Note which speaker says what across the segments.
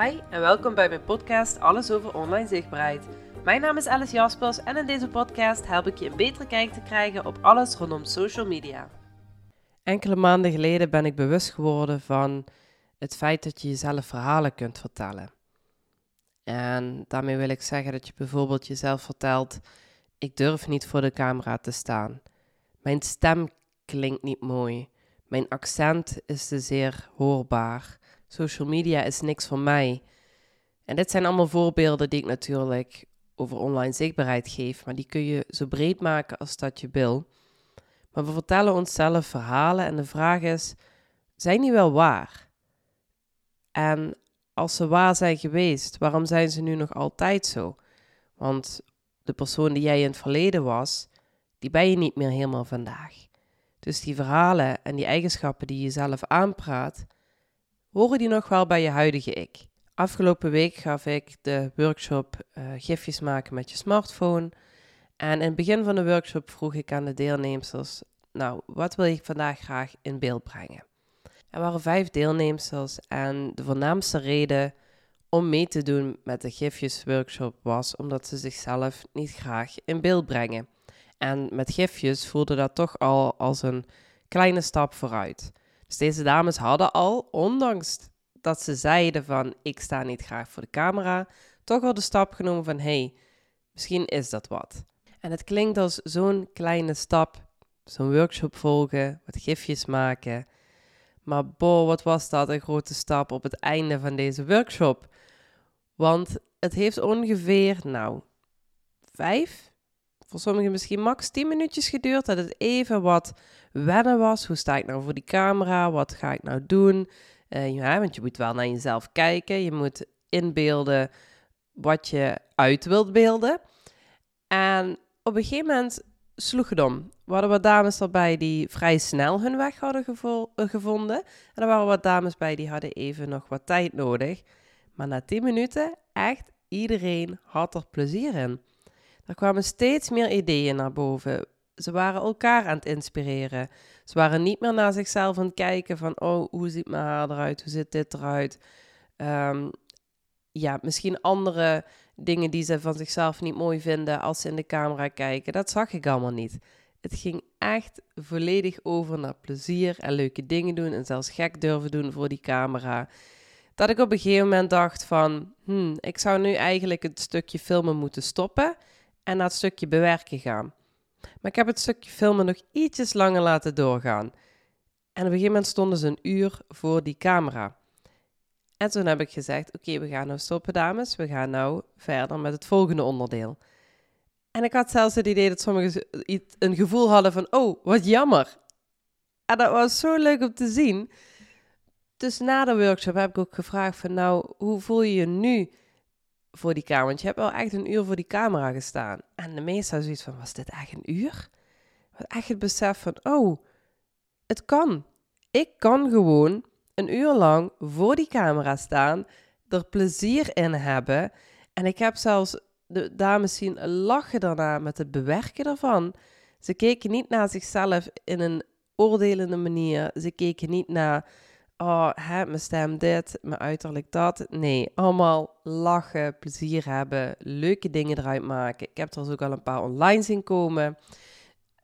Speaker 1: Hi en welkom bij mijn podcast Alles over online zichtbaarheid. Mijn naam is Alice Jaspers en in deze podcast help ik je een betere kijk te krijgen op alles rondom social media. Enkele maanden geleden ben ik bewust geworden van het feit dat je jezelf verhalen kunt vertellen. En daarmee wil ik zeggen dat je bijvoorbeeld jezelf vertelt: Ik durf niet voor de camera te staan. Mijn stem klinkt niet mooi. Mijn accent is te zeer hoorbaar. Social media is niks voor mij. En dit zijn allemaal voorbeelden die ik natuurlijk over online zichtbaarheid geef, maar die kun je zo breed maken als dat je wil. Maar we vertellen onszelf verhalen en de vraag is: zijn die wel waar? En als ze waar zijn geweest, waarom zijn ze nu nog altijd zo? Want de persoon die jij in het verleden was, die ben je niet meer helemaal vandaag. Dus die verhalen en die eigenschappen die je zelf aanpraat, horen die nog wel bij je huidige ik. Afgelopen week gaf ik de workshop uh, gifjes maken met je smartphone. En in het begin van de workshop vroeg ik aan de deelnemers: Nou, wat wil je vandaag graag in beeld brengen? Er waren vijf deelnemers en de voornaamste reden om mee te doen met de gifjesworkshop was omdat ze zichzelf niet graag in beeld brengen. En met gifjes voelde dat toch al als een kleine stap vooruit. Dus deze dames hadden al, ondanks dat ze zeiden van ik sta niet graag voor de camera, toch al de stap genomen van hey, misschien is dat wat. En het klinkt als zo'n kleine stap, zo'n workshop volgen, wat gifjes maken. Maar boh, wat was dat een grote stap op het einde van deze workshop. Want het heeft ongeveer, nou, vijf, voor sommigen misschien max 10 minuutjes geduurd. Dat het even wat wennen was. Hoe sta ik nou voor die camera? Wat ga ik nou doen? Uh, ja, want je moet wel naar jezelf kijken. Je moet inbeelden wat je uit wilt beelden. En op een gegeven moment sloeg het om. We hadden wat dames erbij die vrij snel hun weg hadden eh, gevonden. En er waren wat dames bij die hadden even nog wat tijd nodig. Maar na 10 minuten, echt iedereen had er plezier in. Er kwamen steeds meer ideeën naar boven. Ze waren elkaar aan het inspireren. Ze waren niet meer naar zichzelf aan het kijken van, oh, hoe ziet mijn haar eruit? Hoe ziet dit eruit? Um, ja, misschien andere dingen die ze van zichzelf niet mooi vinden als ze in de camera kijken. Dat zag ik allemaal niet. Het ging echt volledig over naar plezier en leuke dingen doen en zelfs gek durven doen voor die camera. Dat ik op een gegeven moment dacht van, hmm, ik zou nu eigenlijk het stukje filmen moeten stoppen en naar het stukje bewerken gaan. Maar ik heb het stukje filmen nog ietsjes langer laten doorgaan. En op een gegeven moment stonden ze een uur voor die camera. En toen heb ik gezegd: Oké, we gaan nou stoppen, dames. We gaan nou verder met het volgende onderdeel. En ik had zelfs het idee dat sommigen een gevoel hadden van: Oh, wat jammer. En dat was zo leuk om te zien. Dus na de workshop heb ik ook gevraagd: van, Nou, hoe voel je je nu? Voor die camera. Want je hebt wel echt een uur voor die camera gestaan. En de meesten zoiets van, was dit echt een uur? Wat echt het besef van, oh, het kan. Ik kan gewoon een uur lang voor die camera staan, er plezier in hebben. En ik heb zelfs de dames zien lachen daarna met het bewerken ervan. Ze keken niet naar zichzelf in een oordelende manier. Ze keken niet naar oh, hè, mijn stem dit, mijn uiterlijk dat. Nee, allemaal lachen, plezier hebben, leuke dingen eruit maken. Ik heb er dus ook al een paar online zien komen.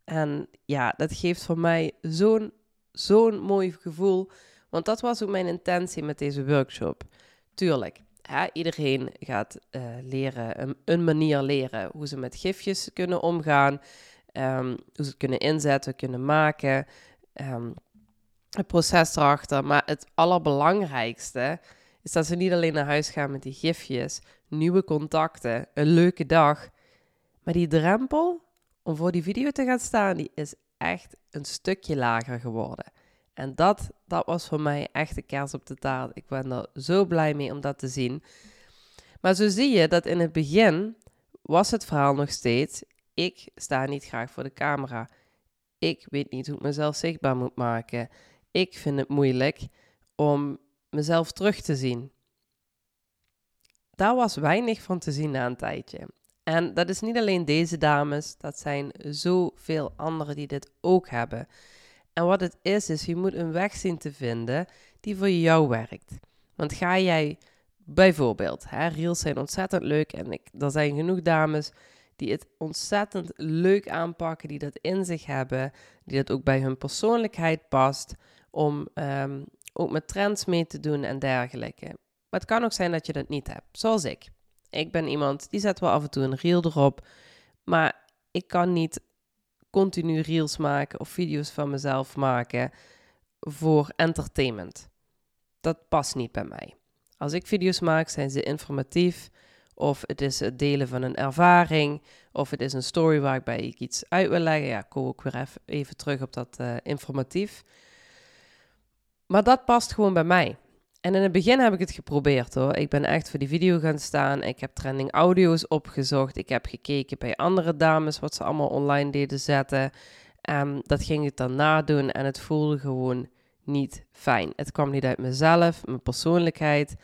Speaker 1: En ja, dat geeft voor mij zo'n zo'n mooi gevoel. Want dat was ook mijn intentie met deze workshop. Tuurlijk, hè, iedereen gaat uh, leren, een, een, manier leren hoe ze met gifjes kunnen omgaan. Um, hoe ze het kunnen inzetten, kunnen maken. Um, het proces erachter. Maar het allerbelangrijkste is dat ze niet alleen naar huis gaan met die gifjes, nieuwe contacten, een leuke dag. Maar die drempel om voor die video te gaan staan, die is echt een stukje lager geworden. En dat, dat was voor mij echt de kers op de taart. Ik ben er zo blij mee om dat te zien. Maar zo zie je dat in het begin was het verhaal nog steeds: ik sta niet graag voor de camera. Ik weet niet hoe ik mezelf zichtbaar moet maken ik vind het moeilijk om mezelf terug te zien. Daar was weinig van te zien na een tijdje. En dat is niet alleen deze dames, dat zijn zoveel anderen die dit ook hebben. En wat het is, is je moet een weg zien te vinden die voor jou werkt. Want ga jij Bijvoorbeeld, hè, reels zijn ontzettend leuk en ik, er zijn genoeg dames die het ontzettend leuk aanpakken, die dat in zich hebben, die dat ook bij hun persoonlijkheid past, om um, ook met trends mee te doen en dergelijke. Maar het kan ook zijn dat je dat niet hebt, zoals ik. Ik ben iemand die zet wel af en toe een reel erop, maar ik kan niet continu reels maken of video's van mezelf maken voor entertainment. Dat past niet bij mij. Als ik video's maak, zijn ze informatief. Of het is het delen van een ervaring. Of het is een story waarbij ik iets uit wil leggen. Ja, kom ook weer even, terug op dat uh, informatief. Maar dat past gewoon bij mij. En in het begin heb ik het geprobeerd hoor. Ik ben echt voor die video gaan staan. Ik heb trending audio's opgezocht. Ik heb gekeken bij andere dames wat ze allemaal online deden zetten. Um, dat ging ik dan nadoen en het voelde gewoon niet fijn. Het kwam niet uit mezelf, mijn persoonlijkheid.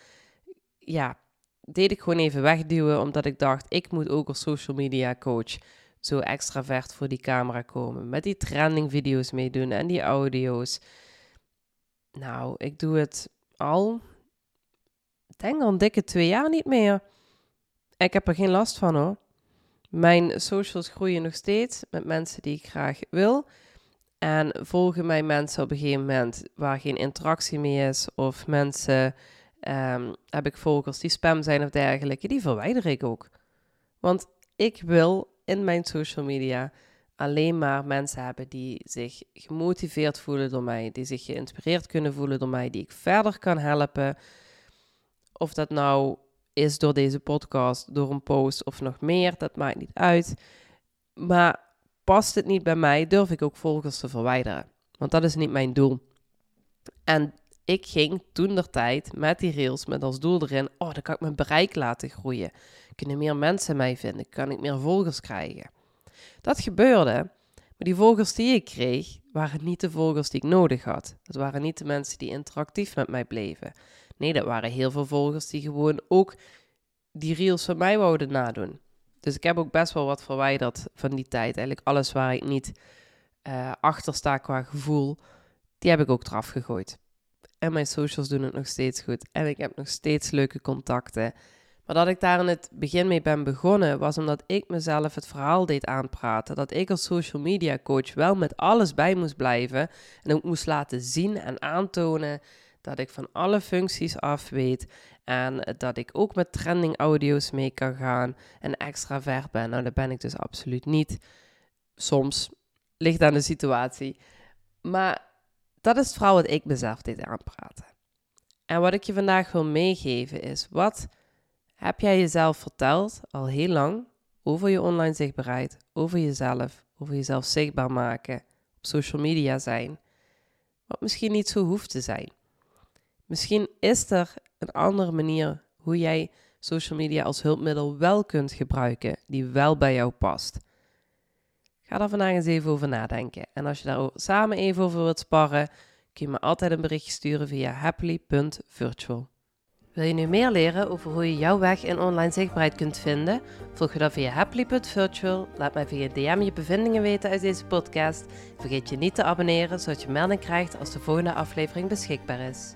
Speaker 1: Ja, deed ik gewoon even wegduwen, omdat ik dacht, ik moet ook als social media coach zo extravert voor die camera komen. Met die trending video's meedoen en die audio's. Nou, ik doe het al, denk al een dikke twee jaar niet meer. Ik heb er geen last van hoor. Mijn socials groeien nog steeds met mensen die ik graag wil. En volgen mij mensen op een gegeven moment waar geen interactie meer is, of mensen um, heb ik volgers die spam zijn of dergelijke, die verwijder ik ook. Want ik wil in mijn social media alleen maar mensen hebben die zich gemotiveerd voelen door mij, die zich geïnspireerd kunnen voelen door mij, die ik verder kan helpen. Of dat nou is door deze podcast, door een post of nog meer, dat maakt niet uit. Maar past het niet bij mij, durf ik ook volgers te verwijderen. Want dat is niet mijn doel. En ik ging toen der tijd met die rails met als doel erin: oh, dan kan ik mijn bereik laten groeien. Kunnen meer mensen mij vinden? Kan ik meer volgers krijgen? Dat gebeurde, maar die volgers die ik kreeg, waren niet de volgers die ik nodig had. Dat waren niet de mensen die interactief met mij bleven. Nee, dat waren heel veel volgers die gewoon ook die reels van mij wouden nadoen. Dus ik heb ook best wel wat verwijderd van die tijd. Eigenlijk alles waar ik niet uh, achter sta qua gevoel, die heb ik ook eraf gegooid. En mijn socials doen het nog steeds goed. En ik heb nog steeds leuke contacten. Maar dat ik daar in het begin mee ben begonnen, was omdat ik mezelf het verhaal deed aanpraten. Dat ik als social media coach wel met alles bij moest blijven. En ook moest laten zien en aantonen dat ik van alle functies af weet. En dat ik ook met trending audio's mee kan gaan en extra ver ben. Nou, dat ben ik dus absoluut niet. Soms ligt aan de situatie. Maar dat is verhaal wat ik mezelf deed aanpraten. En wat ik je vandaag wil meegeven is, wat heb jij jezelf verteld al heel lang over je online zichtbaarheid, over jezelf, over jezelf zichtbaar maken, op social media zijn, wat misschien niet zo hoeft te zijn. Misschien is er een andere manier hoe jij social media als hulpmiddel wel kunt gebruiken, die wel bij jou past. Ga daar vandaag eens even over nadenken. En als je daar samen even over wilt sparren, kun je me altijd een berichtje sturen via happily.virtual. Wil je nu meer leren over hoe je jouw weg in online zichtbaarheid kunt vinden? Volg je dan via happily.virtual. Laat mij via DM je bevindingen weten uit deze podcast. Vergeet je niet te abonneren, zodat je melding krijgt als de volgende aflevering beschikbaar is.